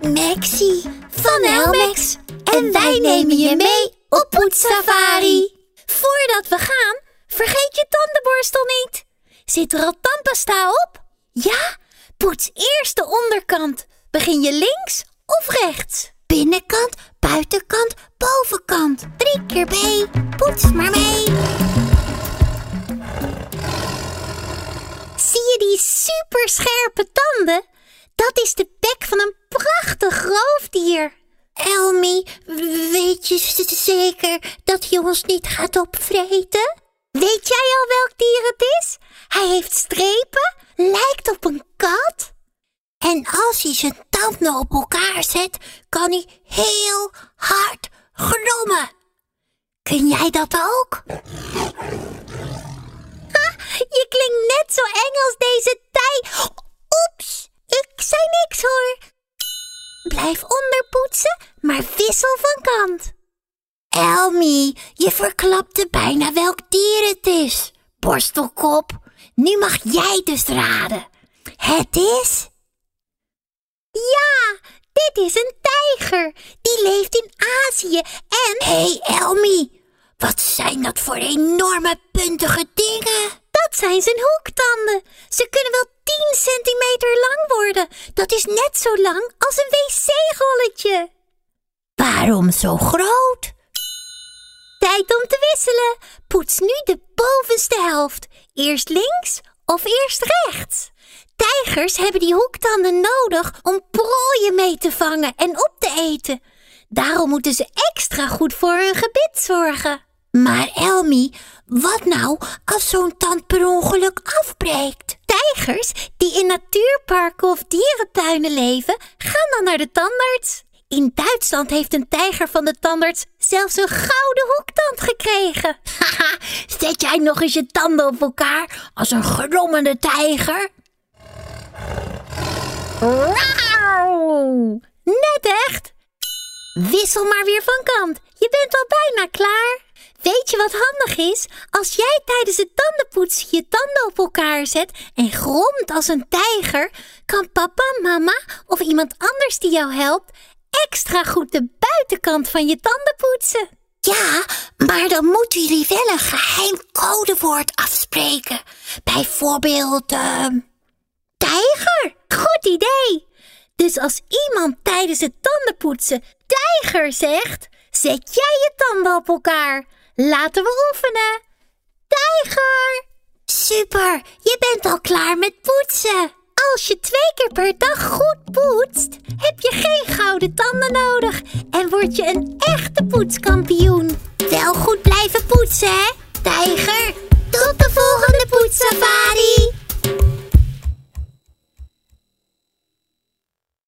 Lexi van Helmex. En wij nemen je mee op poetssafari. Voordat we gaan, vergeet je tandenborstel niet. Zit er al tandpasta op? Ja? Poets eerst de onderkant. Begin je links of rechts? Binnenkant, buitenkant, bovenkant. Drie keer B. Poets maar mee. Zie je die superscherpe tanden? Dat is de bek van een prachtig roofdier. Elmi, weet je zeker dat hij ons niet gaat opvreten? Weet jij al welk dier het is? Hij heeft strepen, lijkt op een kat. En als hij zijn tanden op elkaar zet, kan hij heel hard grommen. Kun jij dat ook? Je klinkt net zo eng als deze Blijf onderpoetsen, maar wissel van kant. Elmi, je verklapte bijna welk dier het is. Borstelkop, nu mag jij dus raden. Het is... Ja, dit is een tijger. Die leeft in Azië en... Hé hey, Elmi, wat zijn dat voor enorme puntige dingen? Dat zijn zijn hoektanden. Ze kunnen wel 10 centimeter Dat is net zo lang als een wc-rolletje. Waarom zo groot? Tijd om te wisselen. Poets nu de bovenste helft. Eerst links of eerst rechts. Tijgers hebben die hoektanden nodig om prooien mee te vangen en op te eten. Daarom moeten ze extra goed voor hun gebit zorgen. Maar Elmi, wat nou als zo'n tand per ongeluk afbreekt? Tijgers die in natuurparken of dierentuinen leven, gaan dan naar de tandarts. In Duitsland heeft een tijger van de tandarts zelfs een gouden hoektand gekregen. Haha, zet jij nog eens je tanden op elkaar als een grommende tijger? Wauw! Net echt. Wissel maar weer van kant. Je bent al bijna klaar. Weet je wat handig is? Als jij tijdens het tandenpoetsen je tanden op elkaar zet en gromt als een tijger, kan papa, mama of iemand anders die jou helpt extra goed de buitenkant van je tanden poetsen. Ja, maar dan moeten jullie wel een geheim codewoord afspreken. Bijvoorbeeld, ehm, Tijger! Goed idee! Dus als iemand tijdens het tandenpoetsen tijger zegt, zet jij je tanden op elkaar. Laten we oefenen. Tijger! super, je bent al klaar met poetsen. Als je twee keer per dag goed poetst, heb je geen gouden tanden nodig en word je een echte poetskampioen. Wel goed blijven poetsen, hè, tijger?